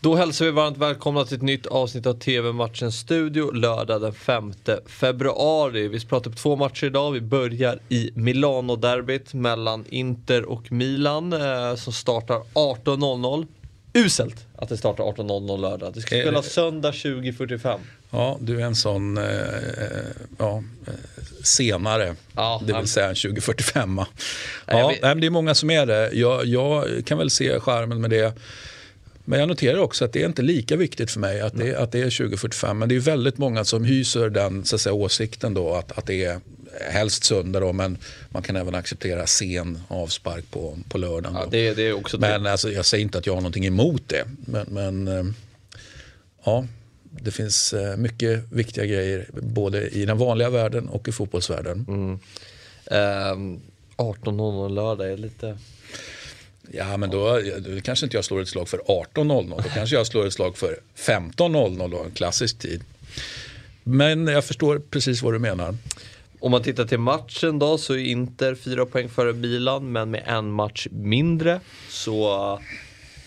Då hälsar vi varmt välkomna till ett nytt avsnitt av TV-matchen Studio lördag den 5 februari. Vi pratar på två matcher idag. Vi börjar i Milano-derbyt mellan Inter och Milan eh, som startar 18.00. Uselt att det startar 18.00 lördag. Det ska Eh, spelas söndag 20.45. Ja, du är en sån eh, ja, eh, senare, Ja, det vill säga en 2045. Nej, jag Ja, nej, men det är många som är det. Jag, jag kan väl se skärmen med det. Men jag noterar också att det är inte lika viktigt för mig att det, att det är 2045. Men det är väldigt många som hyser den så att säga, åsikten då att, att det är helst söndag då, men man kan även acceptera sen avspark på, på lördagen. Ja, det, det är också Men alltså, jag säger inte att jag har någonting emot det. Men, men eh, ja, det finns eh, mycket viktiga grejer både i den vanliga världen och i fotbollsvärlden. Mm. Ehm, 18.00 lördag är lite... Ja, men då, då kanske inte jag slår ett slag för 18.00. Då kanske jag slår ett slag för 15.00 då, en klassisk tid. Men jag förstår precis vad du menar. Om man tittar till matchen då så är Inter fyra poäng före Milan men med en match mindre. Så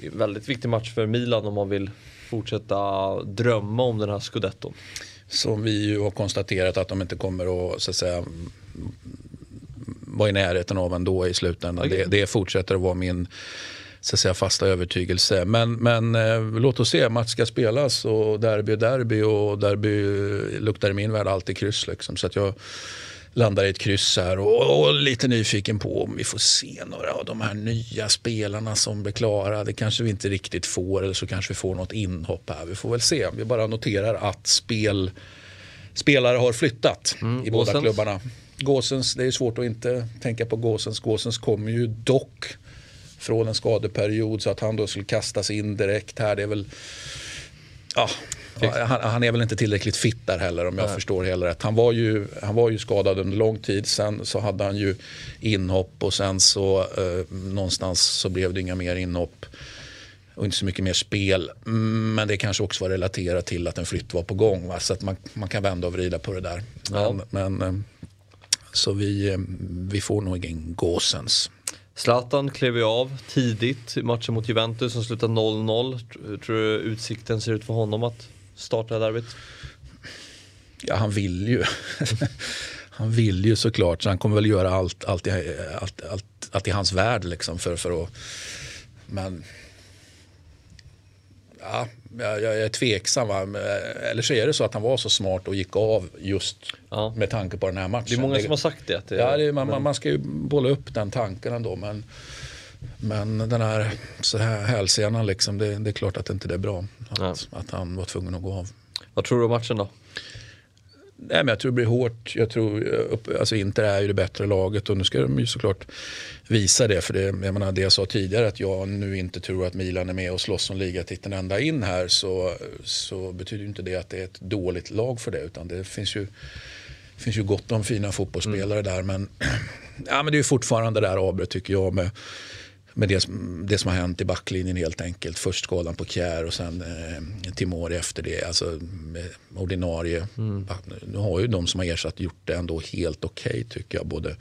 eh, väldigt viktig match för Milan om man vill fortsätta drömma om den här scudetton. Som vi ju har konstaterat att de inte kommer att, så att säga, vara i närheten av ändå i slutändan. Okej. Det, det fortsätter att vara min så att säga, fasta övertygelse. Men, men eh, låt oss se, match ska spelas och derby är derby och derby luktar i min värld alltid kryss. Liksom. Så att jag landar i ett kryss här och, och lite nyfiken på om vi får se några av de här nya spelarna som blir klara. Det kanske vi inte riktigt får eller så kanske vi får något inhopp här. Vi får väl se. Vi bara noterar att spel, spelare har flyttat Mm, i båda klubbarna. Gåsens, det är svårt att inte tänka på Gåsens. Gåsens kommer ju dock från en skadeperiod så att han då skulle kastas in direkt här. Det är väl, ja, han, han är väl inte tillräckligt fit där heller om jag förstår heller rätt. Han var, ju, han var ju skadad under lång tid. Sen så hade han ju inhopp och sen så eh, någonstans så blev det inga mer inhopp och inte så mycket mer spel. Mm, Men det kanske också var relaterat till att en flytt var på gång. Va? Så att man, man kan vända och vrida på det där. Ja. Men, men, eh, så vi, eh, vi får nog en gåsens. Zlatan klev ju av tidigt i matchen mot Juventus som slutade 0-0. Tr- Tror du utsikten ser ut för honom att starta derbyt? Ja, han vill ju. han vill ju såklart, så han kommer väl göra allt, allt, allt, allt, allt i hans värld. Liksom för, för att, men ja, jag, jag är tveksam. Va? Men, Eller så är det så att han var så smart och gick av just Ja. med tanke på den här matchen. Det är många som har sagt det. Det Ja, det man, man, man ska ju bolla upp den tanken ändå. Men, men den här, så här hälsenan, liksom, det, det är klart att inte det är bra. Att, Ja. att han var tvungen att gå av. Vad tror du om matchen då? Nej, men jag tror det blir hårt. Jag tror, upp- alltså Inter är ju det bättre laget och nu ska de ju såklart visa det. För det, jag menar, det jag sa tidigare att jag nu inte tror att Milan är med och slåss om ligatiteln ända in här så, så betyder ju inte det att det är ett dåligt lag för det. Utan det finns ju, finns ju gott om fina fotbollsspelare där. Men, ja, men det är ju fortfarande det där avbrott tycker jag med, med det, som- det som har hänt i backlinjen helt enkelt. Först skadan på Kjär och sen eh, Timori efter det. Alltså med ordinarie. back- Nu har ju de som har ersatt gjort det ändå helt okej tycker jag. Både,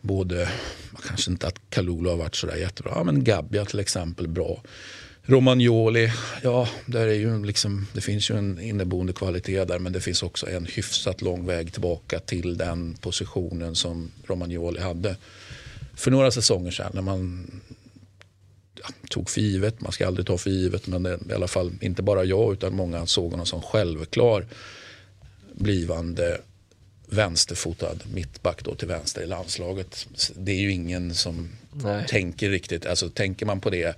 både kanske inte att Kalulu har varit sådär jättebra. Ja, men Gabbia till exempel bra. Romagnoli, ja där är ju liksom, det finns ju en inneboende kvalitet där men det finns också en hyfsat lång väg tillbaka till den positionen som Romagnoli hade för några säsonger sedan när man ja, tog för givet, man ska aldrig ta för givet men det, i alla fall inte bara jag utan många såg honom som självklar blivande vänsterfotad mittback då till vänster i landslaget. Det är ju ingen som Nej. tänker riktigt, alltså tänker man på det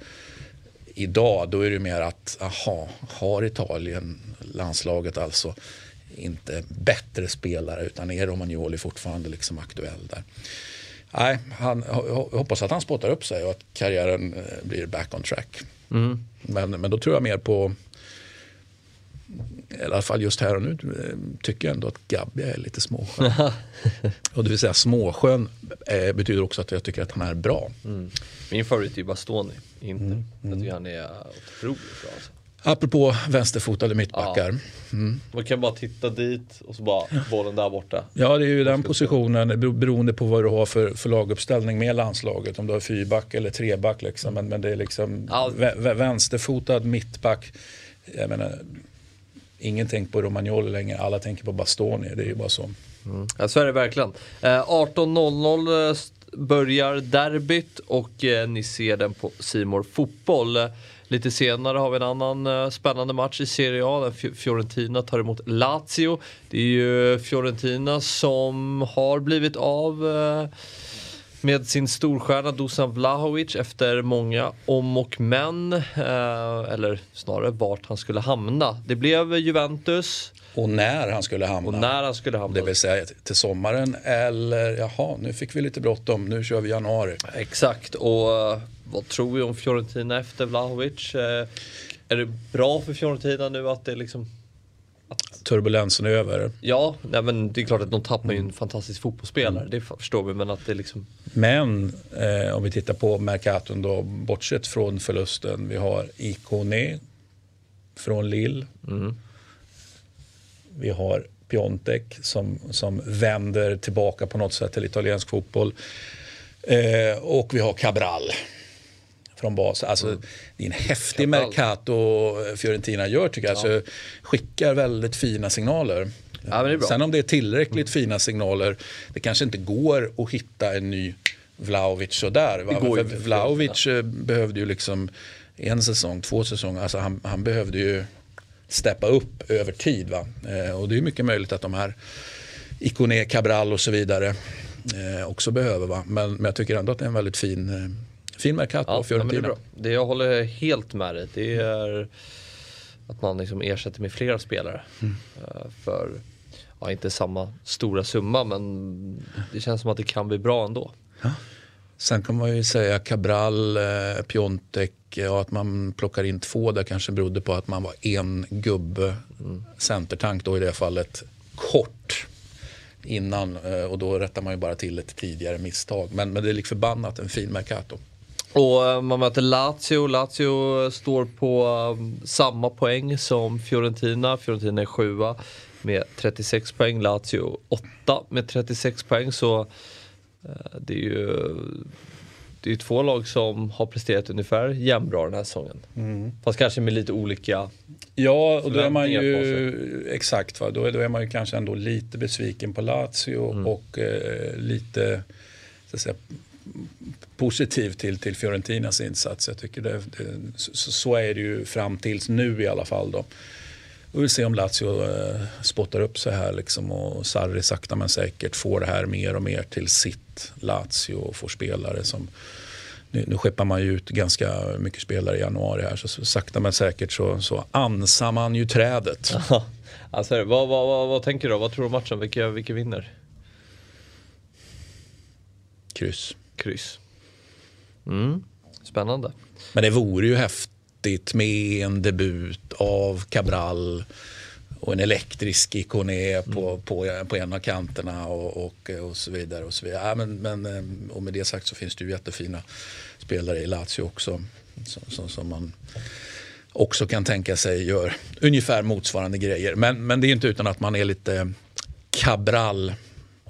idag då är det mer att, aha, har Italien landslaget alltså inte bättre spelare utan är Romagnoli fortfarande liksom aktuell där. Nej, han, hoppas att han spottar upp sig och att karriären eh, blir back on track. Mm. Men, men då tror jag mer på, i alla fall just här och nu, eh, tycker jag ändå att Gabbia är lite småskön. och det vill säga småskön eh, betyder också att jag tycker att han är bra. Min favorit är ju Bastoni, inte. Jag tycker han är otroligt bra. Alltså. Apropå vänsterfotade mittbackar. Mm. Man kan bara titta dit och så bara bollen där borta. Ja, det är ju den positionen beroende på vad du har för, för laguppställning med landslaget. Om du har fyrback eller treback. Liksom. Men, men det är liksom ja. vänsterfotad mittback. Jag menar, ingen tänker på Romagnoli längre, alla tänker på Bastoni. Det är ju bara så. Mm. Ja, så är det verkligen. Eh, 18.00 eh, börjar derbyt och eh, ni ser den på Simor Fotboll. Lite senare har vi en annan eh, spännande match i Serie A där Fiorentina tar emot Lazio. Det är ju Fiorentina som har blivit av eh, med sin storstjärna Dusan Vlahovic efter många om och men. Uh, eller snarare vart han skulle hamna. Det blev Juventus. Och när han skulle hamna. Och när han skulle hamna. Det vill säga till sommaren eller jaha, nu fick vi lite bråttom, nu kör vi januari. Exakt, och vad tror vi om Fiorentina efter Vlahovic? Eh, är det bra för Fiorentina nu att det liksom. Turbulensen är över. Ja, nej, men det är klart att de tappar ju en fantastisk fotbollsspelare. Mm. Det förstår vi. Men att det liksom... Men eh, om vi tittar på Mercaton då, bortsett från förlusten. Vi har Ikone från Lille. Mm. Vi har Piontek som, som vänder tillbaka på något sätt till italiensk fotboll. Eh, och vi har Cabral från bas. Alltså, mm. Det är en häftig Mercato Fiorentina gör tycker jag. Ja. Alltså, skickar väldigt fina signaler. Ja, Sen om det är tillräckligt mm. fina signaler, det kanske inte går att hitta en ny Vlaovic sådär. Va? För Vlaovic ja. Eh, behövde ju liksom en säsong, två säsonger, alltså han, han behövde ju steppa upp över tid. Va? Eh, och det är mycket möjligt att de här Ikoné, Cabral och så vidare eh, också behöver. Va? Men, men jag tycker ändå att det är en väldigt fin eh, Fin Mercato ja, Fiorentina. Ja, det, det jag håller helt med dig. Det är att man liksom ersätter med flera spelare. Mm. Uh, för, ja, inte samma stora summa men det känns som att det kan bli bra ändå. Ja. Sen kan man ju säga Cabral, eh, Piontek, ja, att man plockar in två där kanske berodde på att man var en gubbe, mm. centertank då i det fallet, kort innan eh, och då rättar man ju bara till ett tidigare misstag. Men, men det är lik förbannat en fin Mercato. Och eh, man möter Lazio. Lazio står på um, samma poäng som Fiorentina. Fiorentina är sjua med 36 poäng. Lazio åtta med 36 poäng. Så uh, det är ju det är två lag som har presterat ungefär jämnbra den här säsongen. Mm. Fast kanske med lite olika Ja, och då är man ju exakt. Va? Då, är, då är man ju kanske ändå lite besviken på Lazio mm. och eh, lite så att säga, positiv till, till Fiorentinas insats. Jag tycker det, det, så, så, är det ju fram tills nu i alla fall. Då. Vi vill se om Lazio eh, spottar upp sig här liksom och Sarri sakta men säkert får det här mer och mer till sitt Lazio och får spelare som nu, nu skeppar man ju ut ganska mycket spelare i januari här så, så sakta men säkert så, så ansar man ju trädet. alltså, vad, vad, vad, vad, tänker du då? Vad tror du om matchen? Vilka, vilka vinner? Kryss. Kryss. Mm. Spännande. Men det vore ju häftigt med en debut av Cabral och en elektrisk Ikoné på, mm. på, på en av kanterna och, och, och så vidare. Och, så vidare. Ja, men, men, eh, och med det sagt så finns det ju jättefina spelare i Lazio också som, som man också kan tänka sig gör ungefär motsvarande grejer. Men, men det är inte utan att man är lite Cabral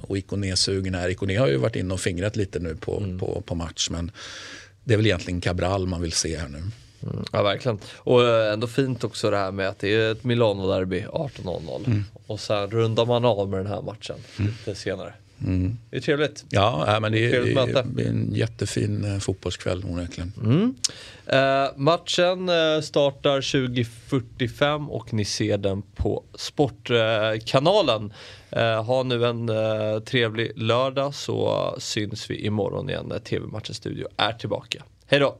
och Ikoné-sugen här. Ikoné har ju varit inne och fingrat lite nu på, mm. på, på match men det är väl egentligen Cabral man vill se här nu. Mm, ja verkligen. Och eh, ändå fint också det här med att det är ett Milano-derby 18.00 mm. och sen rundar man av med den här matchen mm. lite senare. Mm. Det är trevligt. Ja, men det är, det är en jättefin eh, fotbollskväll onekligen. Mm. Eh, matchen eh, startar 20.45 och ni ser den på Sportkanalen. Eh, ha nu en eh, trevlig lördag så syns vi imorgon igen när TV-matchens studio är tillbaka. Hej då!